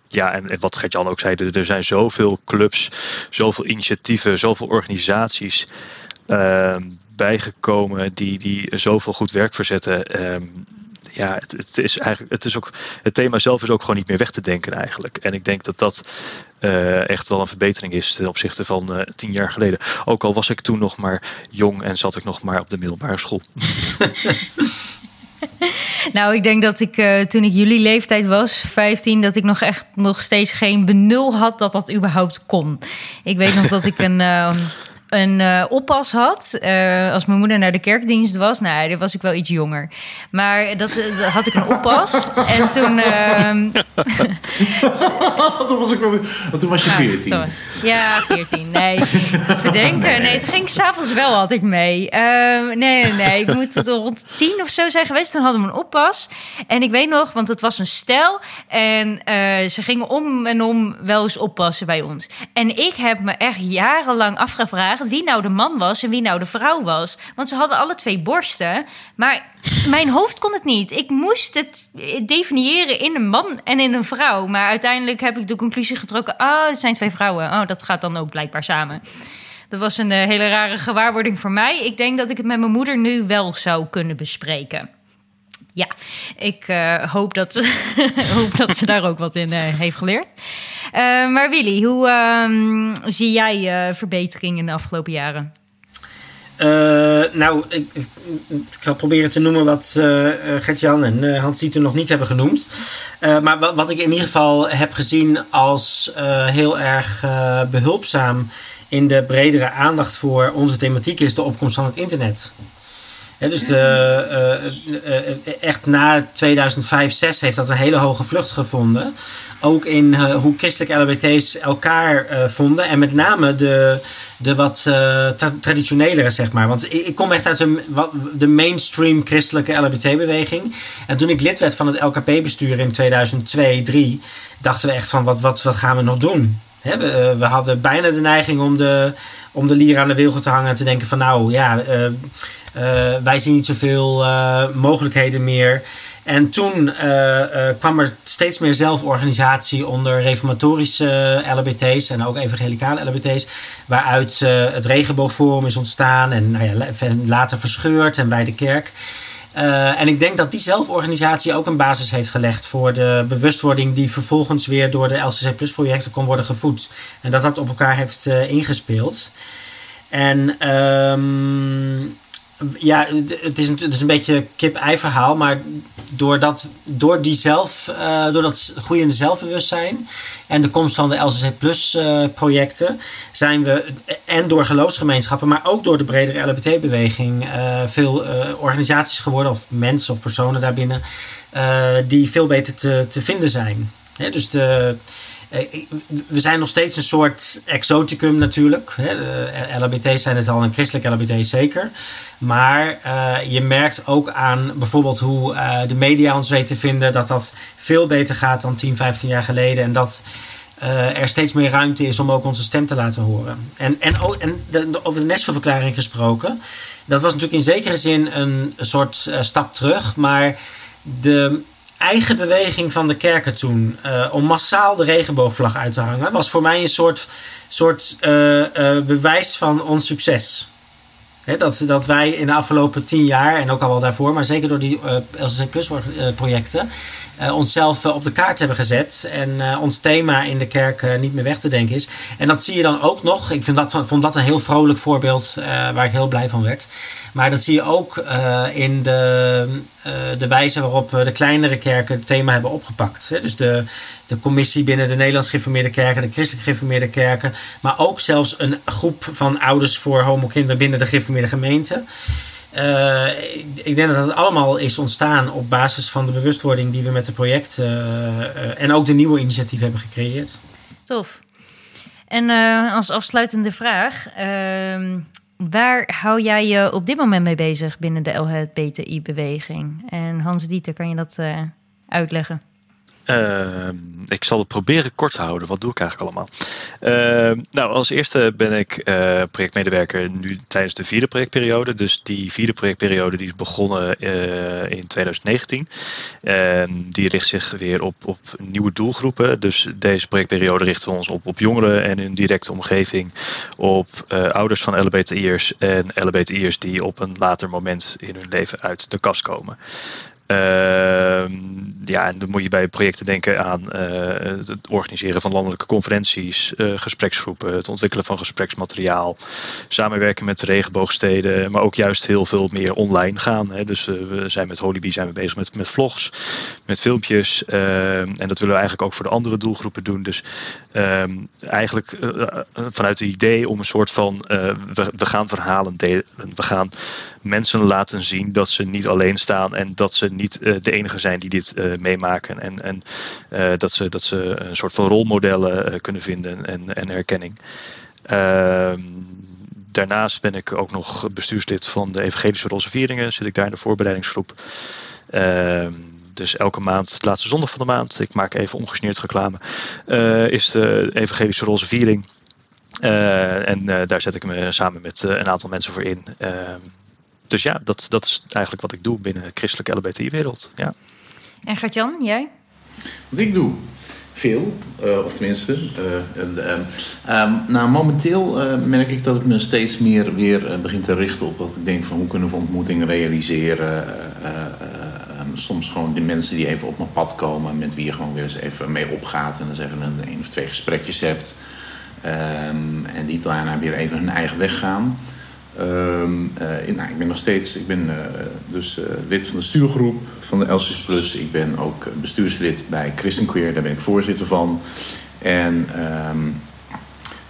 Ja, en, wat Gert-Jan ook zei, er, zijn zoveel clubs, zoveel initiatieven, zoveel organisaties uh, bijgekomen die, die zoveel goed werk verzetten. Um, ja, het, het, is eigenlijk, het, is ook, het thema zelf is ook gewoon niet meer weg te denken eigenlijk. En ik denk dat dat uh, echt wel een verbetering is ten opzichte van uh, tien jaar geleden. Ook al was ik toen nog maar jong en zat ik nog maar op de middelbare school. nou, ik denk dat ik uh, toen ik jullie leeftijd was, 15, dat ik nog echt nog steeds geen benul had dat dat überhaupt kon. Ik weet nog dat ik een. Uh, een uh, oppas had. Uh, als mijn moeder naar de kerkdienst was. Nou, dan was ik wel iets jonger. Maar dat, uh, had ik een oppas. en toen... Ehm, toen was ik toen was je 14. Ah, ja, 14. Nee, verdenken. Nee, nee toen ging ik s'avonds wel altijd mee. Ehm, nee, nee, nee. Ik moet rond tien of zo zijn geweest. Toen hadden we een oppas. En ik weet nog, want het was een stel. En ze gingen om en om wel eens oppassen bij ons. En ik heb me echt jarenlang afgevraagd wie nou de man was en wie nou de vrouw was. Want ze hadden alle twee borsten. Maar mijn hoofd kon het niet. Ik moest het definiëren in een man en in een vrouw. Maar uiteindelijk heb ik de conclusie getrokken: ah, oh, het zijn twee vrouwen. Oh, dat gaat dan ook blijkbaar samen. Dat was een uh, hele rare gewaarwording voor mij. Ik denk dat ik het met mijn moeder nu wel zou kunnen bespreken. Ja, ik uh, hoop, dat, hoop dat ze daar ook wat in uh, heeft geleerd. Uh, maar Willy, hoe um, zie jij verbetering in de afgelopen jaren? nou, ik, ik, ik, zal proberen te noemen wat Gert-Jan en Hans Dieter nog niet hebben genoemd. maar wat, wat, ik in ieder geval heb gezien als heel erg behulpzaam in de bredere aandacht voor onze thematiek is de opkomst van het internet. Dus de, echt na 2005, 6 heeft dat een hele hoge vlucht gevonden. Ook in hoe christelijke LHBT's elkaar vonden. En met name de, de wat tra traditionelere, zeg maar. Want ik, ik kom echt uit de, de mainstream christelijke LHBT-beweging. En toen ik lid werd van het LKP-bestuur in 2002, 2003, dachten we echt van wat, wat, wat gaan we nog doen? We, we, hadden bijna de neiging om de, om de lier aan de wilgen te hangen en te denken van nou ja, uh, uh, wij zien niet zoveel uh, mogelijkheden meer. En toen kwam er steeds meer zelforganisatie onder reformatorische LHBT's en ook evangelicale LHBT's, waaruit het Regenboogforum is ontstaan en nou ja, later verscheurd en bij de kerk. Uh, en ik denk dat die zelforganisatie ook een basis heeft gelegd voor de bewustwording die vervolgens weer door de LCC Plus projecten kon worden gevoed. En dat dat op elkaar heeft uh, ingespeeld. En um, ja, het is, een, het een beetje kip-ei verhaal, maar door, dat, door, die zelf, uh, door dat groeiende zelfbewustzijn en de komst van de LCC Plus uh, projecten zijn we, en door geloofsgemeenschappen, maar ook door de bredere LHBT-beweging, uh, veel organisaties geworden of mensen of personen daarbinnen die veel beter te, te vinden zijn. dus de eh, we zijn nog steeds een soort exoticum natuurlijk. LHBT zijn het al en christelijk LHBT zeker. Maar uh, je merkt ook aan bijvoorbeeld hoe de media ons weten te vinden dat dat veel beter gaat dan 10, 15 jaar geleden. En dat er steeds meer ruimte is om ook onze stem te laten horen. En, en, en over de Nashville-verklaring gesproken. Dat was natuurlijk in zekere zin een, een soort stap terug. Maar de eigen beweging van de kerken toen uh, om massaal de regenboogvlag uit te hangen, was voor mij een soort, soort uh, uh, bewijs van ons succes dat, dat wij in de afgelopen tien jaar, en ook al wel daarvoor, maar zeker door die uh, eh, LCC Plus uh, projecten, uh, onszelf op de kaart hebben gezet. En ons thema in de kerk niet meer weg te denken is. En dat zie je dan ook nog. Ik vind dat, vond dat een heel vrolijk voorbeeld waar ik heel blij van werd. Maar dat zie je ook in de, de wijze waarop de kleinere kerken het thema hebben opgepakt. Dus de, de commissie binnen de Nederlands gereformeerde kerken, de christelijk gereformeerde kerken, maar ook zelfs een groep van ouders voor homokinderen binnen de gereformeerde gemeente. Uh, ik, denk dat het allemaal is ontstaan op basis van de bewustwording die we met het project uh, en ook de nieuwe initiatieven hebben gecreëerd. Tof. En als afsluitende vraag, ehm, waar hou jij je op dit moment mee bezig binnen de LHBTI-beweging? En Hans Dieter, kan je dat uitleggen? Uh, ik zal het proberen kort te houden. Wat doe ik eigenlijk allemaal? Uh, nou, als eerste ben ik uh, projectmedewerker nu tijdens de vierde projectperiode. Dus die vierde projectperiode die is begonnen eh, in 2019. En die richt zich weer op, op nieuwe doelgroepen. Dus deze projectperiode richten we ons op, op jongeren en hun directe omgeving. Op eh, ouders van LBTI'ers en LBTI'ers die op een later moment in hun leven uit de kast komen. Ehm, ja, en dan moet je bij projecten denken aan uh, het organiseren van landelijke conferenties, uh, gespreksgroepen, het ontwikkelen van gespreksmateriaal, samenwerken met regenboogsteden, maar ook juist heel veel meer online gaan. Hè. Dus uh, we zijn met Holybee zijn we bezig met, met vlogs, met filmpjes. Ehm, en dat willen we eigenlijk ook voor de andere doelgroepen doen. Dus ehm, eigenlijk vanuit het idee om een soort van we, we gaan verhalen delen. We gaan mensen laten zien dat ze niet alleen staan en dat ze niet uh, de enige zijn die dit uh, meemaken. En, en uh, dat, ze, dat ze een soort van rolmodellen kunnen vinden en, en herkenning. Ehm, daarnaast ben ik ook nog bestuurslid van de Evangelische Roze Vieringen. Zit ik daar in de voorbereidingsgroep. Ehm, dus elke maand, de laatste zondag van de maand, ik maak even ongesneerd reclame, is de Evangelische Roze Viering. En daar zet ik me samen met een aantal mensen voor in. Ehm, dus ja, dat, dat is eigenlijk wat ik doe binnen de christelijke LBTI-wereld. Ja. En Gert-Jan, jij? Wat ik doe? Veel, uh, of tenminste. Uh, uh, nou, momenteel eh, merk ik dat ik me steeds meer weer begin te richten op dat ik denk van hoe kunnen we ontmoetingen realiseren. Ehm, soms gewoon de mensen die even op mijn pad komen, met wie je gewoon weer eens even mee opgaat en dus even een, een of twee gesprekjes hebt. Ehm, en die daarna weer even hun eigen weg gaan. Um, uh, nou, ik ben nog steeds, ik ben uh, dus uh, lid van de stuurgroep van de LCC Plus. Ik ben ook bestuurslid bij Christen Queer, daar ben ik voorzitter van. En um,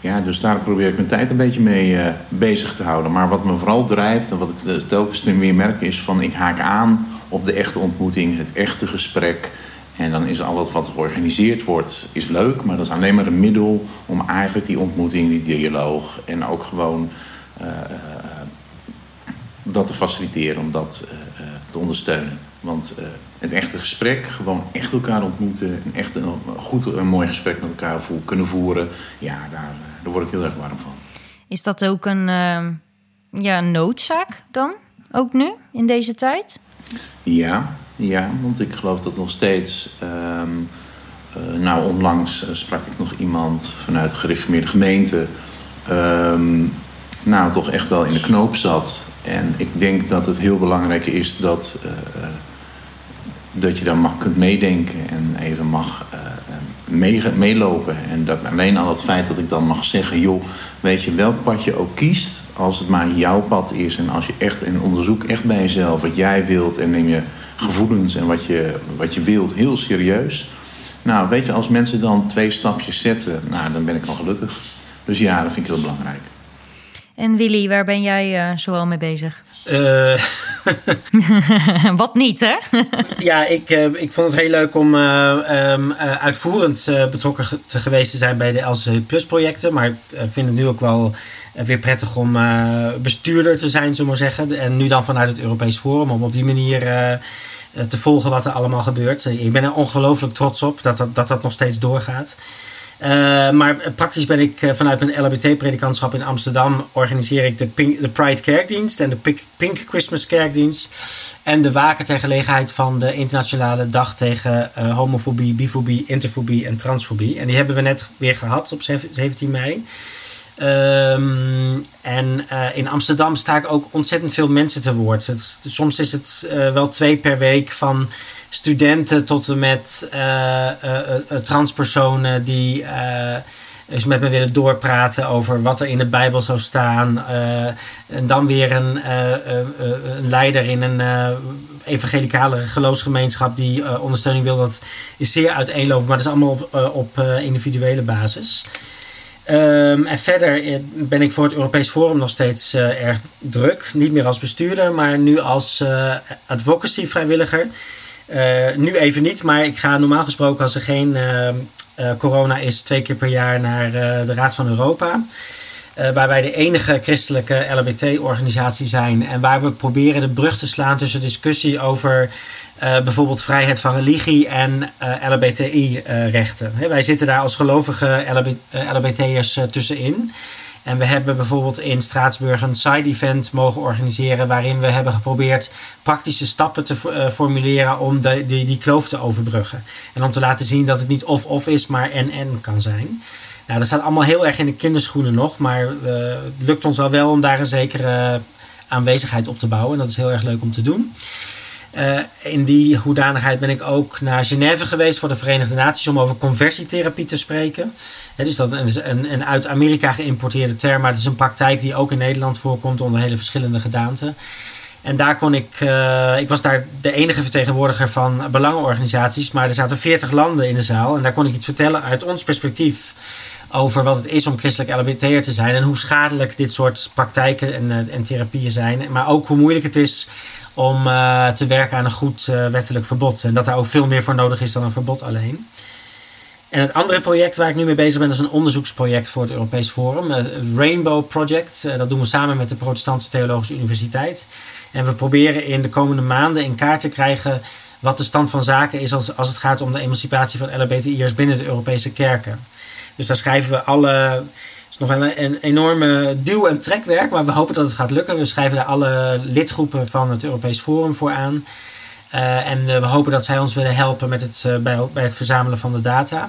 Ja, dus daar probeer ik mijn tijd een beetje mee bezig te houden. Maar wat me vooral drijft en wat ik telkens meer merk is van ik haak aan op de echte ontmoeting, het echte gesprek. En dan is alles wat georganiseerd wordt, is leuk, maar dat is alleen maar een middel om eigenlijk die ontmoeting, die dialoog en ook gewoon dat te faciliteren, om dat uh, te ondersteunen. Want het echte gesprek, gewoon echt elkaar ontmoeten, een echt een, goed, een mooi gesprek met elkaar kunnen voeren, ja, daar, daar word ik heel erg warm van. Is dat ook een, ja, noodzaak dan? Ook nu, in deze tijd? Ja, ja, want ik geloof dat nog steeds. Uh, nou, onlangs sprak ik nog iemand vanuit de gereformeerde gemeente. Nou, toch echt wel in de knoop zat. En ik denk dat het heel belangrijk is dat, uh, dat je daar mag kunt meedenken en even mag mee, meelopen. En dat alleen al het feit dat ik dan mag zeggen: joh, weet je welk pad je ook kiest, als het maar jouw pad is en als je echt in onderzoek echt bij jezelf wat jij wilt en neem je gevoelens en wat je, wat je wilt heel serieus. Nou, weet je, als mensen dan twee stapjes zetten, nou, dan ben ik al gelukkig. Dus ja, dat vind ik heel belangrijk. En Willy, waar ben jij uh, zoal mee bezig? Uh... Wat niet, hè? ja, ik, uh, ik vond het heel leuk om um, uitvoerend betrokken te geweest te zijn bij de LC Plus projecten. Maar ik vind het nu ook wel weer prettig om bestuurder te zijn, zullen we maar zeggen. En nu dan vanuit het Europees Forum, om op die manier te volgen wat er allemaal gebeurt. Ik ben er ongelooflijk trots op dat dat, dat, dat nog steeds doorgaat. Uh, maar praktisch ben ik uh, vanuit mijn LHBT-predikantschap in Amsterdam organiseer ik de, Pink, de Pride Kerkdienst en de Pink, Christmas Kerkdienst. En de waken ter gelegenheid van de internationale dag tegen uh, homofobie, bifobie, interfobie en transfobie. En die hebben we net weer gehad op 17 mei. Um, en in Amsterdam sta ik ook ontzettend veel mensen te woord. Soms is het wel twee per week van studenten tot en met uh, uh, transpersonen die eens met me willen doorpraten over wat er in de Bijbel zou staan. en dan weer een, een leider in een evangelicale geloofsgemeenschap die ondersteuning wil. Dat is zeer uiteenlopend, maar dat is allemaal op, op individuele basis. Um, en verder ben ik voor het Europees Forum nog steeds erg druk. Niet meer als bestuurder, maar nu als advocacy vrijwilliger. Uh, nu even niet, maar ik ga normaal gesproken als er geen uh, uh, corona is, twee keer per jaar naar de Raad van Europa. waar wij de enige christelijke LHBT-organisatie zijn. En waar we proberen de brug te slaan tussen discussie over bijvoorbeeld vrijheid van religie en LHBTI-rechten. wij zitten daar als gelovige LHBT'ers tussenin. En we hebben bijvoorbeeld in Straatsburg een side-event mogen organiseren. waarin we hebben geprobeerd praktische stappen te uh, formuleren. om die, die kloof te overbruggen. En om te laten zien dat het niet of-of is, maar en-en kan zijn. Nou, dat staat allemaal heel erg in de kinderschoenen nog. Maar uh, het lukt ons al wel om daar een zekere aanwezigheid op te bouwen. En dat is heel erg leuk om te doen. Uh, in die hoedanigheid ben ik ook naar Genève geweest voor de Verenigde Naties om over conversietherapie te spreken. Dus dat is een, uit Amerika geïmporteerde term, maar het is een praktijk die ook in Nederland voorkomt onder hele verschillende gedaanten. En daar kon ik, uh, ik was daar de enige vertegenwoordiger van belangenorganisaties, maar er zaten 40 landen in de zaal en daar kon ik iets vertellen uit ons perspectief over wat het is om christelijk LHBT'er te zijn en hoe schadelijk dit soort praktijken en, uh, en therapieën zijn. Maar ook hoe moeilijk het is om uh, te werken aan een goed uh, wettelijk verbod. En dat daar ook veel meer voor nodig is dan een verbod alleen. En het andere project waar ik nu mee bezig ben, is een onderzoeksproject voor het Europees Forum. Het Rainbow Project. Dat doen we samen met de Protestantse Theologische Universiteit. En we proberen in de komende maanden in kaart te krijgen wat de stand van zaken is als, als het gaat om de emancipatie van LHBTI'ers binnen de Europese kerken. Dus daar schrijven we alle is nog wel een, een enorme duw- en trekwerk, maar we hopen dat het gaat lukken. We schrijven daar alle lidgroepen van het Europees Forum voor aan. Uh, en uh, we hopen dat zij ons willen helpen met het, uh, bij, bij het verzamelen van de data.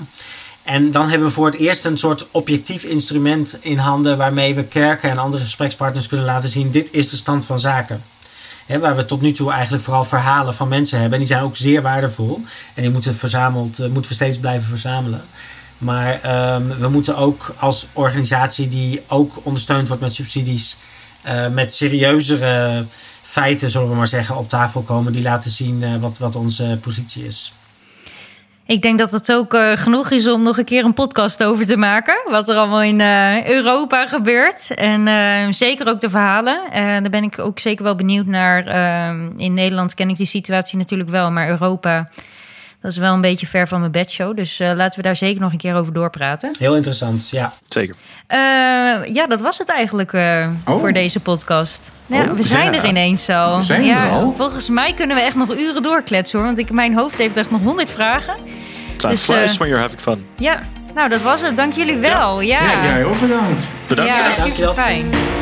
En dan hebben we voor het eerst een soort objectief instrument in handen waarmee we kerken en andere gesprekspartners kunnen laten zien: dit is de stand van zaken. Waar we tot nu toe eigenlijk vooral verhalen van mensen hebben. En die zijn ook zeer waardevol. En die moeten, verzameld, moeten we steeds blijven verzamelen. Maar um, we moeten ook als organisatie die ook ondersteund wordt met subsidies, uh, met serieuzere feiten, zullen we maar zeggen, op tafel komen die laten zien uh, wat, wat onze positie is. Ik denk dat het ook uh, genoeg is om nog een keer een podcast over te maken. Wat er allemaal in Europa gebeurt. En zeker ook de verhalen. daar ben ik ook zeker wel benieuwd naar. Ehm, in Nederland ken ik die situatie natuurlijk wel. Maar Europa, dat is wel een beetje ver van mijn bedshow. Dus laten we daar zeker nog een keer over doorpraten. Heel interessant, ja. Zeker. ja, dat was het eigenlijk oh. voor deze podcast. Ja, Oh, we zijn ja. er ineens al. We zijn ja, er al. Volgens mij kunnen we echt nog uren doorkletsen hoor. Want ik, mijn hoofd heeft echt nog honderd vragen. Time Dus, flies eh, when you're having fun. Ja, nou dat was het. Dank jullie wel. Ja, Ja, jij ook bedankt. Bedankt. Ja, Dankjewel. super fijn.